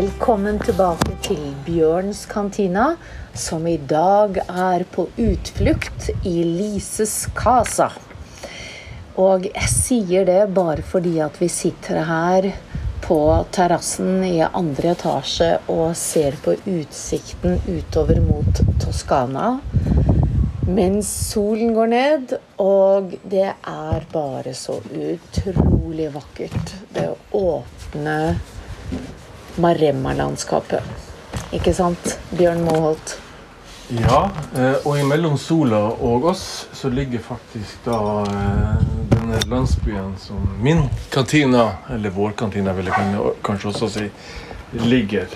Velkommen tilbake til Bjørns kantina, som i dag er på utflukt i Lises casa. Og jeg sier det bare fordi at vi sitter her på terrassen i andre etasje og ser på utsikten utover mot Toskana. Mens solen går ned, og det er bare så utrolig vakkert. Det åpne Maremma-landskapet. Ikke sant, Bjørn Moholt? Ja, eh, og imellom sola og oss så ligger faktisk da eh, denne landsbyen som min kantina, eller vår kantina vil jeg kanskje også si, ligger.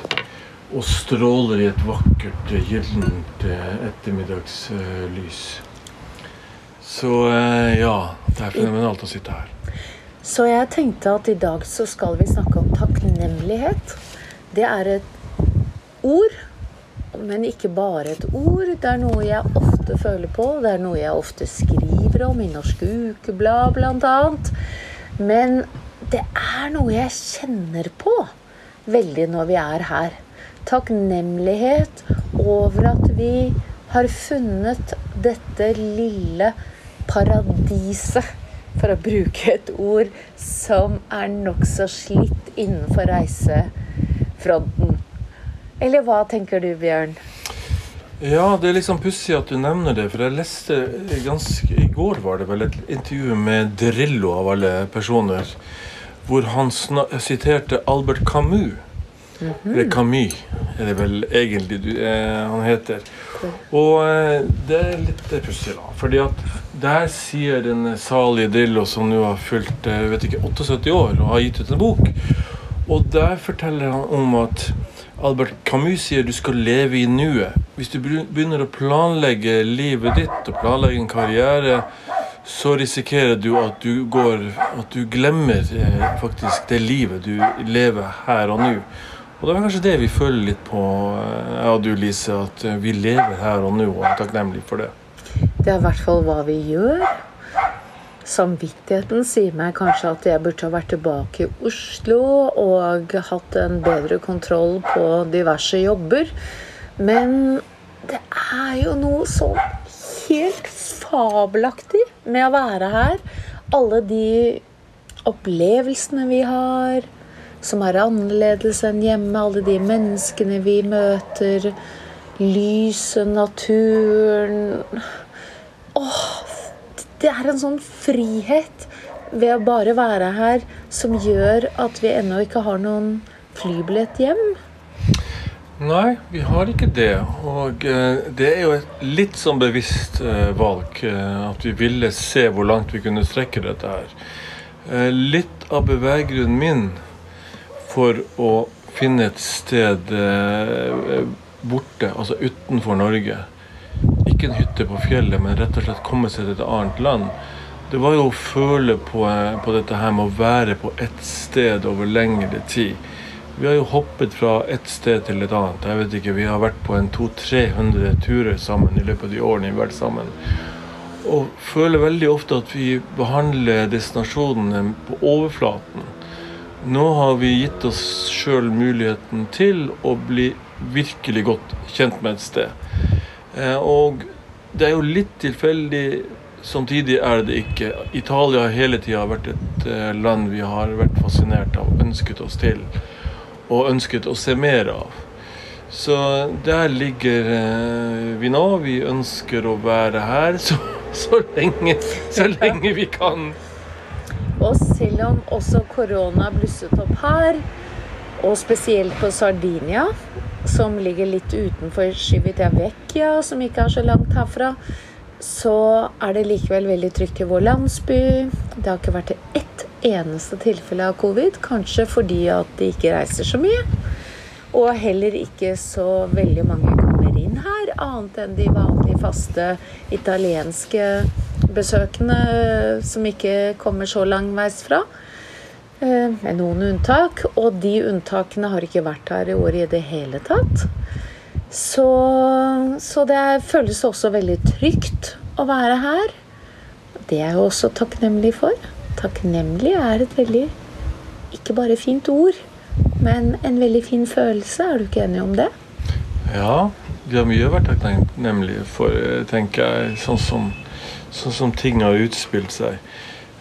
Og stråler i et vakkert, gyllent eh, ettermiddagslys. Så ja, det er fenomenalt å sitte her. Så jeg tenkte at i dag så skal vi snakke om takknemlighet. Det er et ord, men ikke bare et ord. Det er noe jeg ofte føler på. Det er noe jeg ofte skriver om i Norsk Ukeblad, bl.a. Men det er noe jeg kjenner på veldig når vi er her. Takknemlighet over at vi har funnet dette lille paradiset, for å bruke et ord som er nokså slitt innenfor reise fronten. Eller hva tenker du, Bjørn? Ja, det er liksom pussig at du nevner det. For jeg leste ganske I går var det vel et intervju med Drillo, av alle personer, hvor han siterte Albert Camus. Mm -hmm. Eller Camus, er det vel egentlig du, eh, han heter. Og eh, det er litt pussig, da. Fordi at der sier den salige Drillo, som nå har fylt eh, vet ikke, 78 år og har gitt ut en bok og der forteller han om at Albert Camus sier du skal leve i nuet. Hvis du begynner å planlegge livet ditt og planlegge en karriere, så risikerer du at du går At du glemmer eh, faktisk det livet du lever her og nå. Og det er kanskje det vi føler litt på, eh, jeg og du Lise, at eh, vi lever her og nå og er takknemlige for det. Det er i hvert fall hva vi gjør. Samvittigheten sier meg kanskje at jeg burde ha vært tilbake i Oslo og hatt en bedre kontroll på diverse jobber. Men det er jo noe sånn helt fabelaktig med å være her. Alle de opplevelsene vi har, som er annerledes enn hjemme. Alle de menneskene vi møter. Lyset, naturen. Åh, det er en sånn frihet ved å bare være her som gjør at vi ennå ikke har noen flybillett hjem. Nei, vi har ikke det. Og eh, det er jo et litt sånn bevisst eh, valg eh, at vi ville se hvor langt vi kunne strekke dette her. Litt av beveggrunnen min for å finne et sted borte, altså utenfor Norge, ikke en hytte på fjellet, men rett og slett komme seg til et annet land. Det var jo å føle på, på dette her med å være på ett sted over lengre tid. Vi har jo hoppet fra ett sted til et annet. Jeg vet ikke, Vi har vært på en 200-300 turer sammen i løpet av de årene vi har vært sammen. Og føler veldig ofte at vi behandler destinasjonene på overflaten. Nå har vi gitt oss sjøl muligheten til å bli virkelig godt kjent med et sted. Eh, og det er jo litt tilfeldig. Samtidig er det ikke. Italia har hele tida vært et eh, land vi har vært fascinert av, ønsket oss til og ønsket å se mer av. Så der ligger eh, vi nå. Vi ønsker å være her så, så, lenge, så lenge vi kan. Og selv om også korona blusset opp her, og spesielt på Sardinia, som ligger litt utenfor Civitavecchia, som ikke er så langt herfra, så er det likevel veldig trygt i vår landsby. Det har ikke vært ett eneste tilfelle av covid, kanskje fordi at de ikke reiser så mye. Og heller ikke så veldig mange kommer inn her, annet enn de vanlige, faste italienske besøkende som ikke kommer så langveis fra. Eh, med noen unntak. Og de unntakene har ikke vært her i år i det hele tatt. Så, så det føles også veldig trygt å være her. Det er jeg også takknemlig for. Takknemlig er et veldig ikke bare fint ord, men en veldig fin følelse. Er du ikke enig om det? Ja, vi har mye vært takknemlig for, eh, tenker jeg, sånn som, sånn som ting har utspilt seg.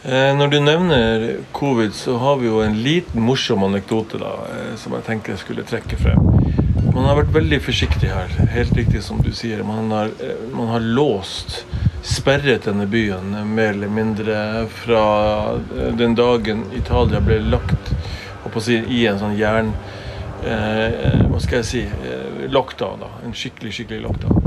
Eh, når du nevner covid, så har vi jo en liten morsom anekdote da, eh, som jeg tenkte jeg skulle trekke frem. Man har vært veldig forsiktig her, helt riktig som du sier. Man har, eh, man har låst, sperret denne byen mer eller mindre fra den dagen Italia ble lagt si, i en sånn jern... Eh, hva skal jeg si lockdown. da, En skikkelig, skikkelig lockdown.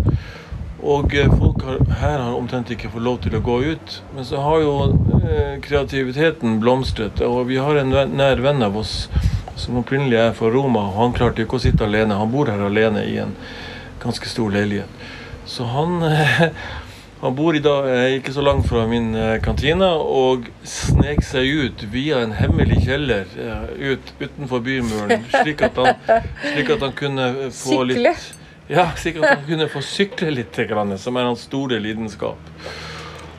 Og eh, folk har, her har omtrent ikke fått lov til å gå ut. Men så har jo eh, kreativiteten blomstret, og vi har en nær venn av oss som opprinnelig er fra Roma. og Han klarte ikke å sitte alene. Han bor her alene i en ganske stor leilighet. Så han, han bor i dag eh, ikke så langt fra min eh, kantine og snek seg ut via en hemmelig kjeller eh, ut utenfor bymuren, slik at han, slik at han kunne få Sykle. litt ja, sikkert at han kunne få sykle litt, som er hans store lidenskap.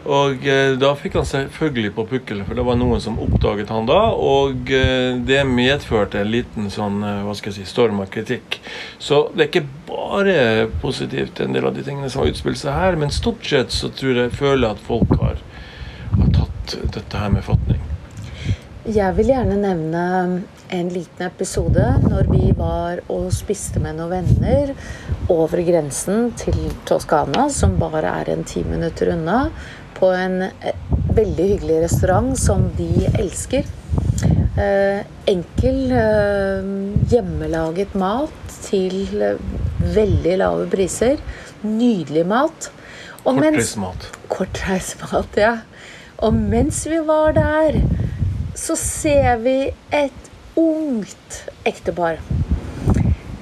Og eh, da fikk han selvfølgelig på pukkelen, for det var noen som oppdaget han da. Og eh, det medførte en liten sånn, eh, hva skal jeg si, storm av kritikk. Så det er ikke bare positivt, en del av de tingene som har utspilt seg her. Men stort sett så tror jeg føler at folk har, har tatt dette her med fatning. Jeg vil gjerne nevne en liten episode når vi var og spiste med noen venner over grensen til Toskana, som bare er en ti minutter unna på en eh, veldig hyggelig restaurant som de elsker. Eh, enkel, eh, hjemmelaget mat til veldig lave priser. Nydelig mat. Kortreismat. Kortreismat, ja. Og mens vi var der, så ser vi et ungt ektepar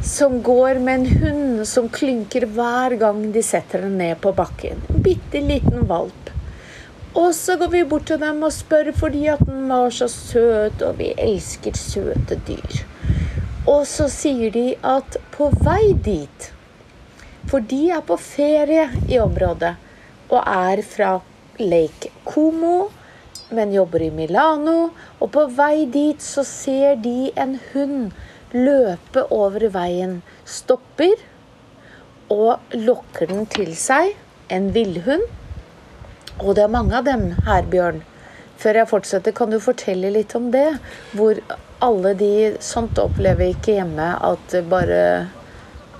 som går med en hund som klynker hver gang de setter den ned på bakken. En bitte liten valp. Og så går vi bort til dem og spør fordi at den var så søt, og vi elsker søte dyr. Og så sier de at på vei dit For de er på ferie i området og er fra Lake Como, men jobber i Milano. Og på vei dit så ser de en hund løpe over veien. Stopper og lokker den til seg. En villhund. Og det er mange av dem her, Bjørn. Før jeg fortsetter, kan du fortelle litt om det? Hvor alle de Sånt opplever ikke hjemme at bare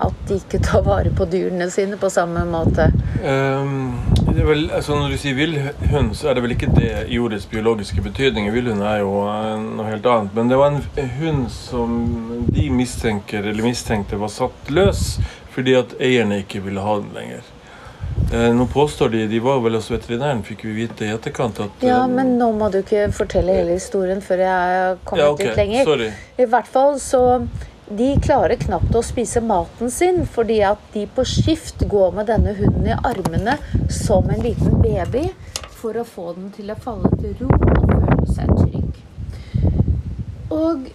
At de ikke tar vare på dyrene sine på samme måte. Ehm, det er vel, altså når du sier villhund, så er det vel ikke det i ordets biologiske betydning. Villhund er jo eh, noe helt annet. Men det var en hund som de mistenker, eller mistenkte var satt løs fordi at eierne ikke ville ha den lenger. Eh, nå påstår de, de var vel hos veterinæren, fikk vi vite i etterkant at Ja, eh, men nå må du ikke fortelle hele historien før jeg har kommet ja, okay. litt lenger. Sorry. I hvert fall så De klarer knapt å spise maten sin fordi at de på skift går med denne hunden i armene som en liten baby for å få den til å falle til ro og føle seg trygg. Og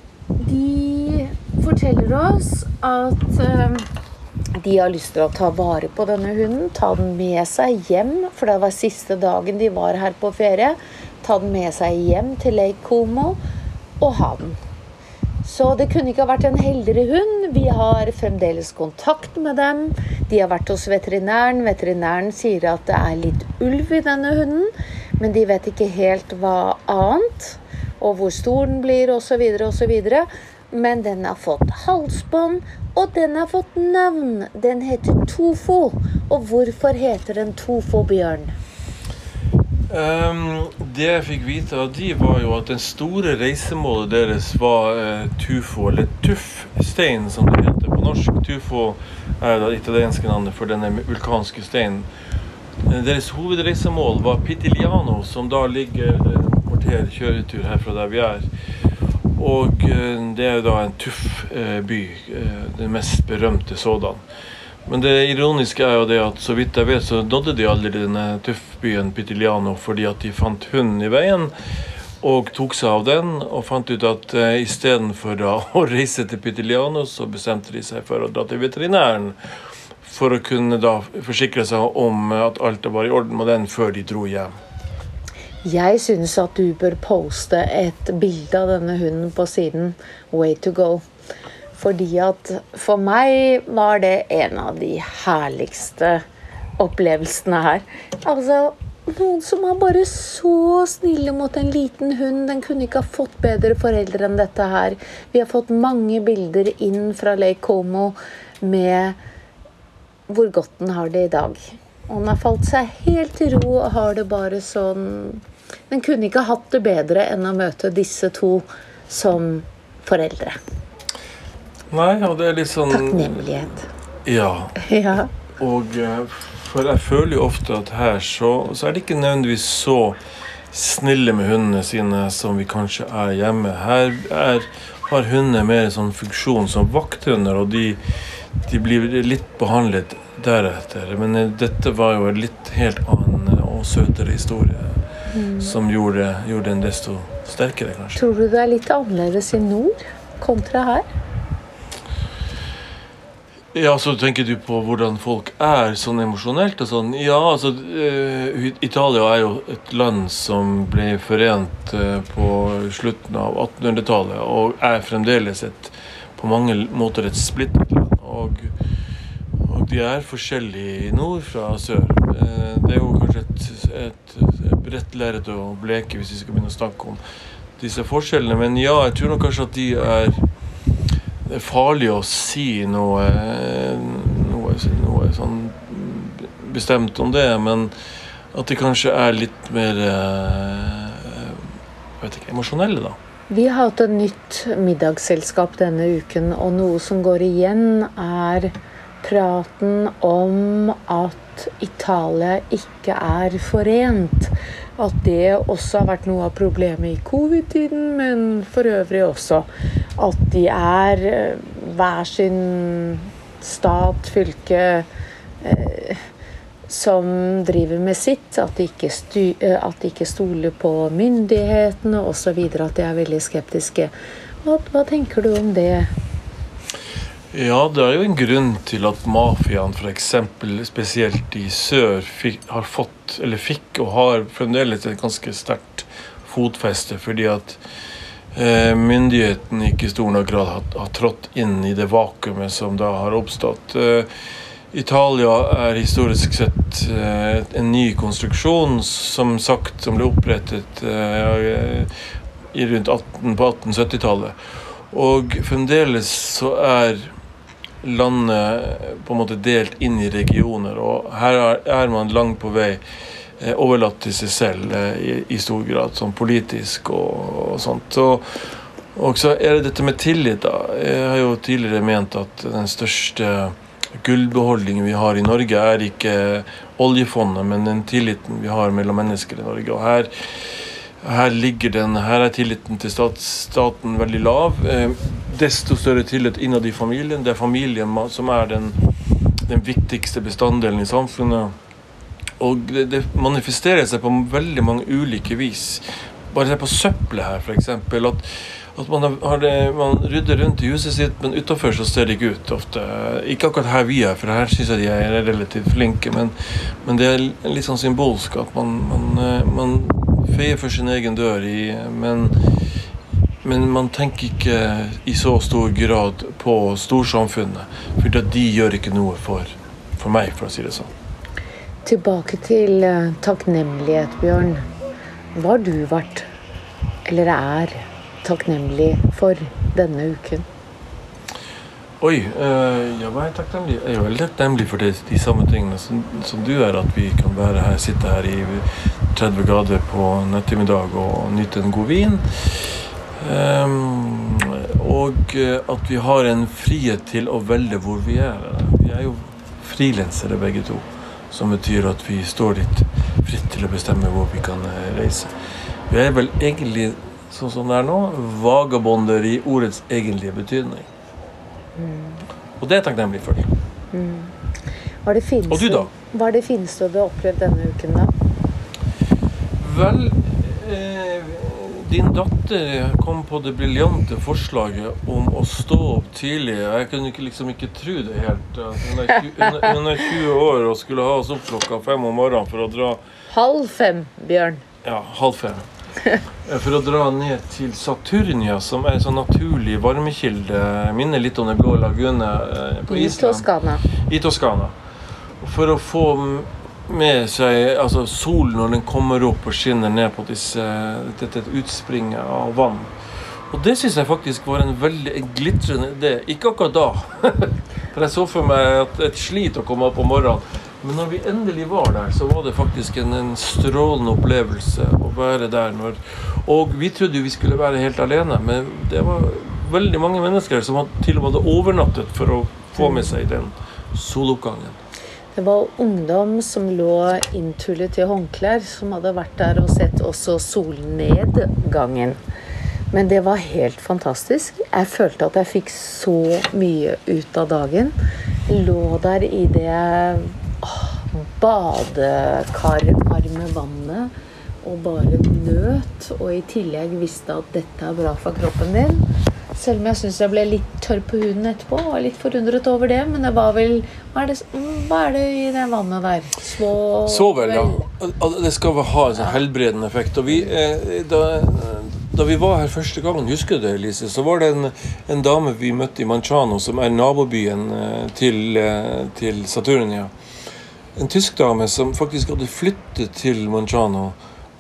de forteller oss at eh, de har lyst til å ta vare på denne hunden, ta den med seg hjem, for det var siste dagen de var her på ferie. Ta den med seg hjem til Lake Como og ha den. Så det kunne ikke ha vært en heldigere hund. Vi har fremdeles kontakt med dem. De har vært hos veterinæren. Veterinæren sier at det er litt ulv i denne hunden, men de vet ikke helt hva annet. Og hvor stor den blir, osv., osv. Men den har fått halsbånd, og den har fått navn. Den heter Tofo. Og hvorfor heter den Tofo, Bjørn? Ehm, det jeg fikk vite av de, var jo at den store reisemålet deres var uh, Tufo, eller Tuffstein som det heter på norsk. Tufo er det italienske navnet for denne vulkanske steinen. Eh, Deres hovedreisemål var Pitiliano, som da ligger et kvarter kjøretur herfra der vi er. Og uh, det er jo da en tuff uh, by, den mest berømte sådan. Men det ironiske er jo det at så vidt jeg vet, så nådde de aldri denne tøffbyen Pitiliano fordi at de fant hunden i veien og tok seg av den og fant ut at eh, istedenfor å reise til Pitiliano, så bestemte de seg for å dra til veterinæren for å kunne da forsikre seg om at alt var i orden med den før de dro hjem. Jeg syns at du bør poste et bilde av denne hunden på siden Way to go. Fordi at for meg var det en av de herligste opplevelsene her. Altså, noen som er bare så snille mot en liten hund. Den kunne ikke ha fått bedre foreldre enn dette her. Vi har fått mange bilder inn fra Lake Como med hvor godt den har det i dag. Og den har falt seg helt til ro og har det bare sånn Den kunne ikke hatt det bedre enn å møte disse to som foreldre. Nei, og det er litt sånn Takknemlighet. Ja. Ja. Og eh, for jeg føler jo ofte at her så, så er de ikke nødvendigvis så snille med hundene sine som vi kanskje er hjemme. Her er, har hundene mer sånn funksjon som vakthunder, og de, de blir litt behandlet deretter. Men eh, dette var jo en litt helt annen eh, og søtere historie. Som gjorde, gjorde den desto sterkere, kanskje. Tror du det er litt annerledes i nord kontra her? Ja, så tenker du på hvordan folk er sånn emosjonelt og sånn. Ja, altså eh, Italia er jo et land som ble forent eh, på slutten av 1800-tallet, og er fremdeles et på mange måter et splittet land. Og, og de er forskjellige i nord fra sør. Eh, det er jo kanskje et, et, et bredt lerret å bleke hvis vi skal begynne å snakke om disse forskjellene, men ja, jeg tror nok kanskje at de er det er farlig å si noe, noe, noe sånn bestemt om det, men at de kanskje er litt mer eh, jeg vet ikke, emosjonelle, da. Vi har hatt et nytt middagsselskap denne uken, og noe som går igjen, er praten om at Italia ikke er forent. At det også har vært noe av problemet i covid-tiden, men for øvrig også. At de er eh, hver sin stat, fylke, eh, som driver med sitt. At de ikke, stu, eh, at de ikke stoler på myndighetene osv. At de er veldig skeptiske. Hva, hva tenker du om det? Ja, det er jo en grunn til at mafiaen f.eks. spesielt i sør fikk, har fått, eller fikk og har fremdeles et ganske sterkt fotfeste, fordi at eh, myndighetene ikke i stor nok grad har, har, trådt inn i det vakuumet som da har oppstått. Eh, Italia er historisk sett eh, en ny konstruksjon, som sagt, som ble opprettet i rundt 18, på 1870-tallet. Og fremdeles så er landet på en måte delt inn i regioner, og her er man langt på vei overlatt til seg selv eh, i, stor grad, sånn politisk og, og sånt. Så, og så er det dette med tillit, da. Jeg har jo tidligere ment at den største gullbeholdningen vi har i Norge, er ikke oljefondet, men den tilliten vi har mellom mennesker i Norge. Og her her, den, her, er tilliten til stat, staten veldig lav. Eh, desto større tillit innad i familien. Det er familien som er den, den viktigste bestanddelen i samfunnet. Og det, det, manifesterer seg på veldig mange ulike vis. Bare se på søppelet her, f.eks. At, at man, har det, man, rydder rundt i huset sitt, men utafor så ser det ikke ut ofte. Ikke akkurat her vi er, for her syns jeg de er relativt flinke, men, men, det er litt sånn symbolsk at man, man, eh, man feier for sin egen dør, i, men, men man tenker ikke i så stor grad på storsamfunnet. For de gjør ikke noe for, for meg, for å si det sånn. Tilbake til uh, takknemlighet, Bjørn. Hva har du vært, eller er, takknemlig for denne uken? Oi. er jeg takknemlig Jeg er veldig takknemlig for det, de samme tingene som, som, du er. At vi kan være her, sitte her i 30 grader på en og nyte en god vin. Um, og eh, at vi har en frihet til å velge hvor vi er. Vi er jo frilansere begge to. Som betyr at vi står litt fritt til å bestemme hvor vi kan eh, reise. Vi er vel egentlig, sånn som det er nå, vagabonder i ordets egentlige betydning. Mm. Og det er jeg takknemlig for. Mm. Hva er det fineste, og du, da? Hva er det fineste du har opplevd denne uken, da? Vel eh, Din datter kom på det briljante forslaget om å stå opp tidlig. Jeg kunne ikke, liksom ikke tro det helt. Hun er, 20, hun er 20 år og skulle ha oss opp klokka fem om morgenen for å dra Halv fem, Bjørn. Ja, halv fem. Eh, For å dra ned til Saturnia, som er en sånn naturlig varmekilde. Minner litt om Den blå lagune på Island. I Toskana. I Toskana. For å få med seg altså solen når den kommer opp og skinner ned på disse, dette utspringet av vann. Og det syns jeg faktisk var en veldig en glitrende idé. Ikke akkurat da. For jeg så for meg at et slit å komme opp om morgenen. Men når vi endelig var der, så var det faktisk en, en strålende opplevelse å være der. Når, og vi trodde jo vi skulle være helt alene, men det var veldig mange mennesker som til og med hadde overnattet for å få med seg den soloppgangen. Det var ungdom som lå inntullet i håndklær, som hadde vært der og sett også solnedgangen. Men det var helt fantastisk. Jeg følte at jeg fikk så mye ut av dagen. Lå der i det åh, badekarvarme vannet og bare nøt. Og i tillegg visste at dette er bra for kroppen din. Selv om jeg syns jeg ble litt tørr på huden etterpå. Var litt forundret over det. Men det var vel Hva er det, hva er det i det vannet der? Svovel? Så vel, ja. Det skal vel ha en sånn helbredende effekt. Og vi, eh, da, da vi var her første gangen, husker du det, Elise, så var det en, en dame vi møtte i Manchano, som er nabobyen eh, til, eh, til Saturnia. En tysk dame som faktisk hadde flyttet til Manchano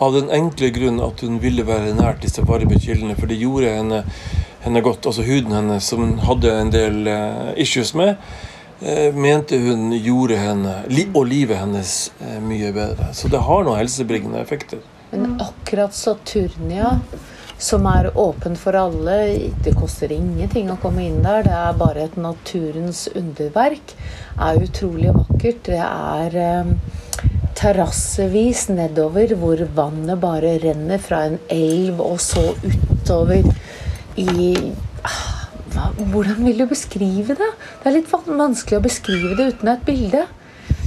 av den enkle grunn at hun ville være nært disse varme kildene, for det gjorde henne, henne godt. Altså huden hennes, som hun hadde en del eh, issues med, eh, mente hun gjorde henne, og livet hennes, eh, mye bedre. Så det har noen helsebringende effekter. Men akkurat Saturnia, som er åpen for alle Det koster ingenting å komme inn der. Det er bare et naturens underverk. er utrolig vakkert. Det er terrassevis nedover hvor vannet bare renner fra en elv og så utover i ah, hva, Hvordan vil du beskrive det? Det er litt vanskelig å beskrive det uten et bilde.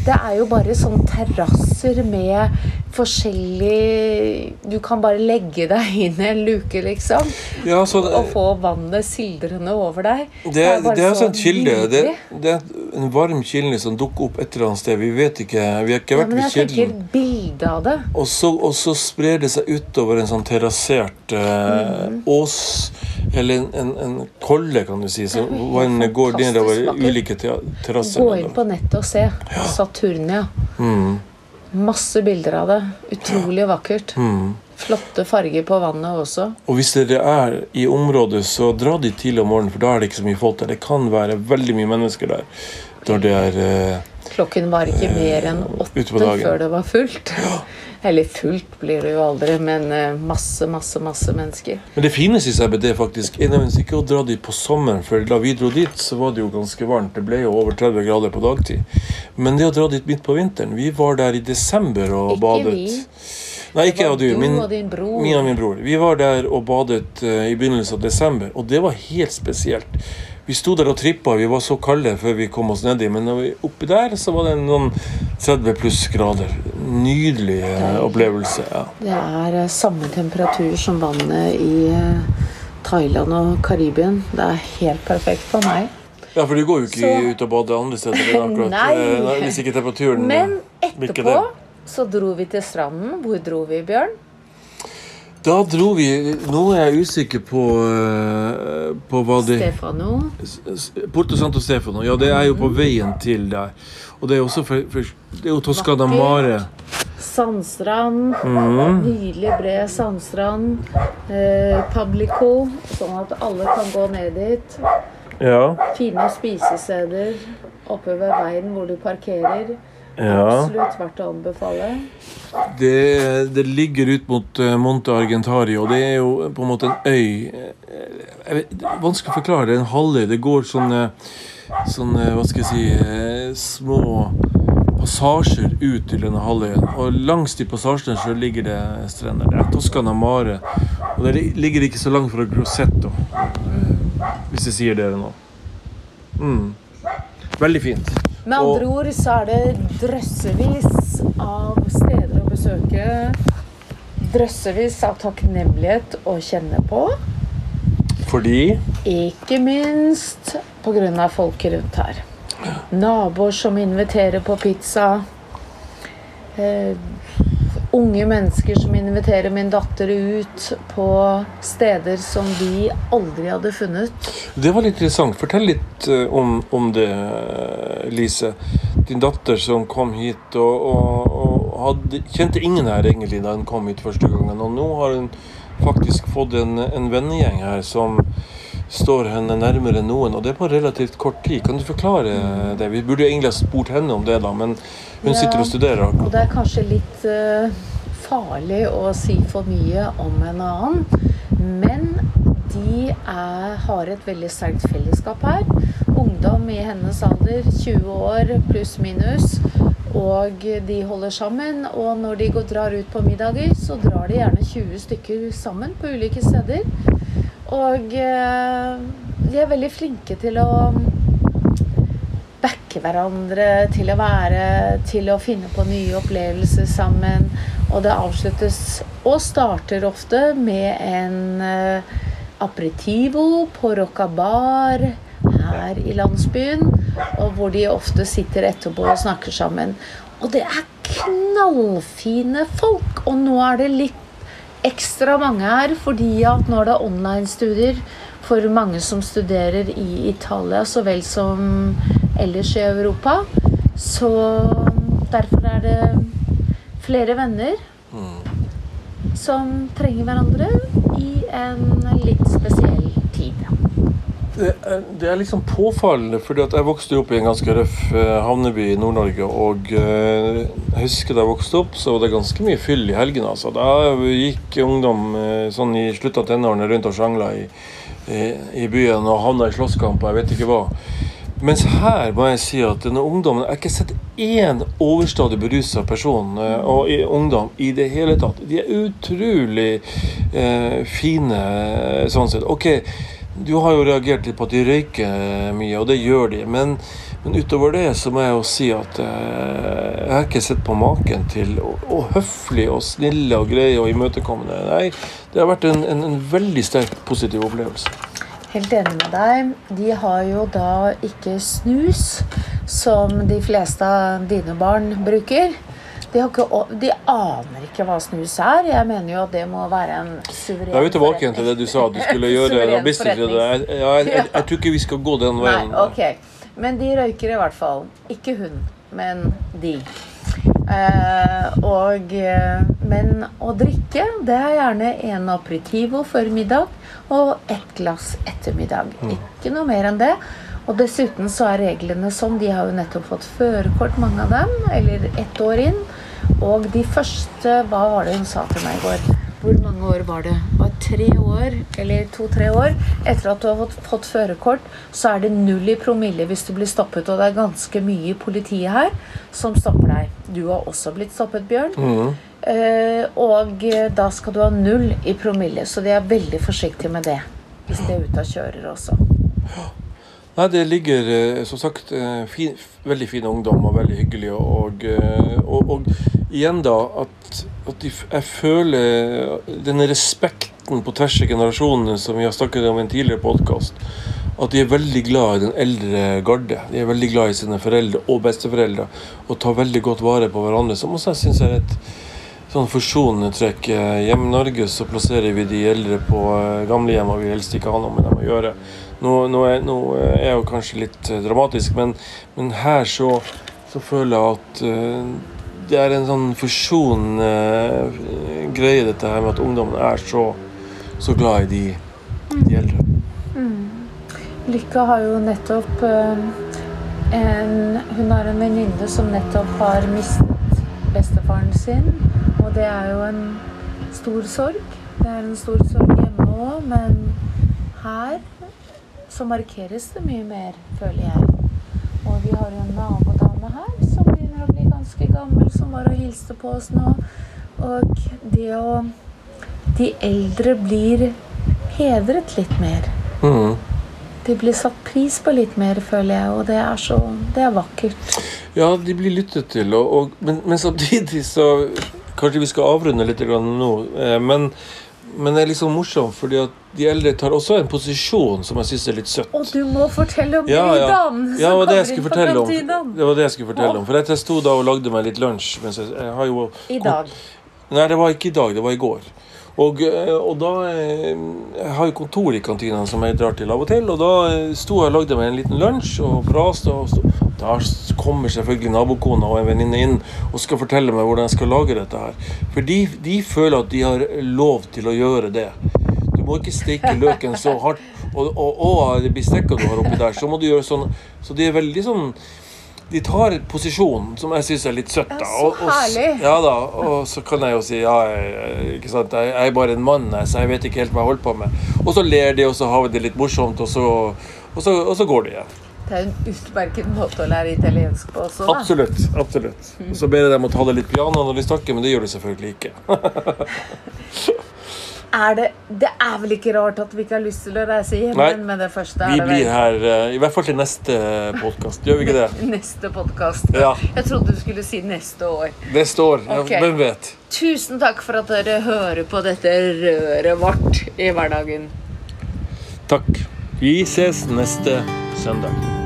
Det er jo bare sånn terrasser med forskjellig Du kan bare legge deg inn i en luke, liksom. Ja, så det, Og få vannet sildrende over deg. det, er, bare det er sånn kilde. Det, det er en varm kilde som dukker opp et eller annet sted. Vi vet ikke. Vi har ikke Ja, vært men ved kilden. bildet av det. Og så, og så sprer det seg utover en sånn terrassert eh, Mm. ås, eller en, en, en kolle, kan du si, så vannet går nedover ulike te- terrasser. Gå inn på nettet og se. Saturnia. Mm, Masse bilder av det. Utrolig vakkert. mm. Flotte farger på vannet også. Og hvis dere er i området, så dra dit tidlig om morgenen, for da er det ikke så mye folk der. Det kan være veldig mye mennesker der når det er eh, Klokken var ikke mer enn åtte før det var fullt. Eller fullt blir det jo aldri, men eh, masse, masse, masse mennesker. Men det fine i CBD, faktisk er nødvendigvis ikke å dra dit på sommeren, for da vi dro dit, så var det jo ganske varmt. Det ble jo over 30 grader på dagtid. Men det å dra dit midt på vinteren Vi var der i desember og Ikke badet. vi. Nei, ikke jeg og du. Min, og din bror. min og min bror. Vi var der og badet uh, i begynnelsen av desember, og det var helt spesielt. Vi sto der og trippa, vi var så kalde før vi kom oss nedi, men oppi der, så var det noen 30 pluss grader. Nydelig uh, opplevelse. ja. Det er uh, samme temperatur som vannet i Thailand og Karibien. Det er helt perfekt for meg. Ja, for du går jo ikke Så- ut og bader andre steder akkurat Nei. hvis ikke temperaturen Men etterpå? Så dro vi til stranden. Hvor dro vi, Bjørn? Da dro vi Nå er jeg usikker på, eh, på hva det Stefano. Porto Santo Stefano. Ja, det er jo på veien til der. Og det er også for, for, Det er jo Toscana. Mare. Sandstrand. Mm. Nydelig bred sandstrand. Eh, Publico, sånn at alle kan gå ned dit. Ja. Fine spisesteder oppe ved veien hvor du parkerer. Ja. Absolutt verdt å anbefale. Det, det ligger ut mot eh, Monte Argentari, og det er jo på en måte en øy eh, jeg vet, det er Vanskelig å forklare. Det er en halvøy. Det går sånne, sånne Hva skal jeg si eh, Små passasjer ut til denne halvøyen. Og langs de passasjene så ligger det strender. Det er Toscana Mare. Og det ligger ikke så langt fra Grosseto, eh, hvis jeg sier dere nå. Mm. Veldig fint. Med andre ord så er det drøssevis av steder å besøke. Drøssevis av takknemlighet å kjenne på. Fordi Ikke minst pga. folket rundt her. Naboer som inviterer på pizza. Eh, unge mennesker som inviterer min datter ut på steder som vi aldri hadde funnet. Det var litt interessant. Fortell litt eh, om, om det, Lise. Din datter som kom hit og, og, og hadde, kjente ingen her egentlig da hun kom hit første gangen. Og nå har hun faktisk fått en, en vennegjeng her som står henne nærmere enn noen, og det er på relativt kort tid. Kan du forklare det? Vi burde egentlig ha spurt henne om det, da, men hun sitter og studerer. Og det er kanskje litt eh, farlig å si for mye om en annen, men de er, har et veldig sterkt fellesskap her. Ungdom i hennes alder, 20 år pluss minus. Og de holder sammen, og når de går, drar ut på middager, så drar de gjerne 20 stykker sammen på ulike steder. Og eh, de er veldig flinke til å backe hverandre, til å være Til å finne på nye opplevelser sammen. Og det avsluttes og starter ofte med en eh, aperitivo på Rocca Bar her i landsbyen. Og hvor de ofte sitter etterpå og snakker sammen. Og det er knallfine folk! Og nå er det litt ekstra mange her fordi at nå er det online-studier for mange som studerer i Italia så vel som ellers i Europa. Så derfor er det flere venner som trenger hverandre i en litt spesiell tid. Det er, det er liksom påfallende, fordi at jeg vokste opp i en ganske røff eh, havneby i Nord-Norge. Og eh, jeg husker da jeg vokste opp, så var det ganske mye fyll i helgene. Altså. Da gikk ungdom eh, sånn i slutten av tenårene rundt og sjangla i, i, byen og havna i slåsskamper, jeg vet ikke hva. Mens her må jeg si at denne ungdommen Jeg har ikke sett én overstadig berusa person eh, og i, ungdom i det hele tatt. De er utrolig eh, fine eh, sånn sett. Ok, du har jo reagert litt på at de røyker mye, og det gjør de. Men, men utover det så må jeg jo si at eh, jeg har ikke sett på maken til og, og høflige og snille og greie og imøtekommende. Nei, det har vært en, en, en veldig sterk positiv opplevelse. Helt enig med deg. De har jo da ikke snus, som de fleste av dine barn bruker. De, har ikke, de aner ikke hva snus er. Jeg mener jo at det må være en suveren Da er vi tilbake igjen til det du sa at du skulle gjøre. Jeg, jeg, jeg, jeg, tror ikke vi skal gå den veien. Nei, veien. Men de røyker i hvert fall. Ikke hun, men de. Eh, og, eh, men å drikke, det er gjerne en aperitivo før middag og ett glass ettermiddag. Mm. Ikke noe mer enn det. Og dessuten så er reglene sånn, de har jo nettopp fått førerkort, mange av dem, eller ett år inn. Og de første Hva var det hun sa til meg i går? Hvor mange år var det? Det var tre år, eller to-tre år etter at du har fått, fått førerkort, så er det null i promille hvis du blir stoppet. Og det er ganske mye i politiet her som stopper deg. Du har også blitt stoppet, Bjørn. Mm. Eh, og eh, da skal du ha null i promille, så de er veldig forsiktige med det. Hvis de er ute og kjører også. Nei, det ligger eh, som sagt eh, fin, veldig fin ungdom og veldig hyggelig. Og, eh, og, og igjen da at, at jeg føler denne respekten på tvers av generasjonene som vi har snakket om i en tidligere podkast. At de er veldig glad i den eldre garde. De er veldig glad i sine foreldre og besteforeldre. Og tar veldig godt vare på hverandre. Som også jeg syns er et sånn forsonende trekk. Hjemme i Norge så plasserer vi de eldre på eh, gamlehjem og vi helst ikke har noe med dem å gjøre. Nå, nå, er, nå er jeg jo kanskje litt eh, dramatisk, men, men her så, så føler jeg at uh, det er en sånn forsonende uh, greie, dette her med at ungdommen er så, så glad i de, de eldre. Lykke har jo nettopp uh, en Hun har en venninne som nettopp har mistet bestefaren sin. Og det er jo en stor sorg. Det er en stor sorg hjemme òg, men her så markeres det mye mer, føler jeg. Og vi har jo en nabodame her som begynner å bli ganske gammel, som var og hilste på oss nå. Og det å De eldre blir hedret litt mer. Mm. De blir satt pris på litt mer, føler jeg, og det er så Det er vakkert. Ja, de blir lyttet til, og, og, men, men samtidig så Kanskje vi skal avrunde litt grann nå, eh, men, men det er liksom morsomt, fordi at de eldre tar også en posisjon som jeg syns er litt søtt. Og du må fortelle om Ja, ja. Gridan! Ja, det jeg skulle fortelle om. Det var det jeg skulle fortelle om. For jeg sto da og lagde meg litt lunsj. Mens jeg, jeg har jo I dag. Nei, det var ikke i dag, det var i går. Og, eh, og da eh, Jeg har jo kontor i kantina som jeg drar til av og til. Og da eh, sto jeg og lagde meg en liten lunsj og braste. Og da kommer selvfølgelig nabokona og en venninne inn og skal fortelle meg hvordan jeg skal lage dette her. For de, de føler at de har lov til å gjøre det. Du må ikke steke løken så hardt. Og, og, og det blir stekka du har oppi der, så må du gjøre sånn. Så de er veldig sånn de tar posisjon som jeg syns er litt søtt. da. Og- og. Ja da, og så kan jeg jo si ja, jeg, ikke sant? jeg er bare en mann, så jeg vet ikke helt hva jeg holder på med. Og så ler de, og så har vi det litt morsomt, og så, og så, og så går de igjen. Det er en utmerket måte å lære italiensk på også, da. Absolutt. absolutt. Og så ber jeg dem å ta det litt piano når de snakker, men det gjør de selvfølgelig ikke. Er det, det er vel ikke rart at vi ikke har lyst til å reise hjem Nei, med det første? Vi det blir her, eh, i hvert fall til neste podkast. Gjør vi ikke det? neste podkast. Ja. Jeg trodde du skulle si neste år. Neste år. Ja, Hvem vet? Tusen takk for at dere hører på dette røret vårt i hverdagen. Takk. Vi ses neste søndag.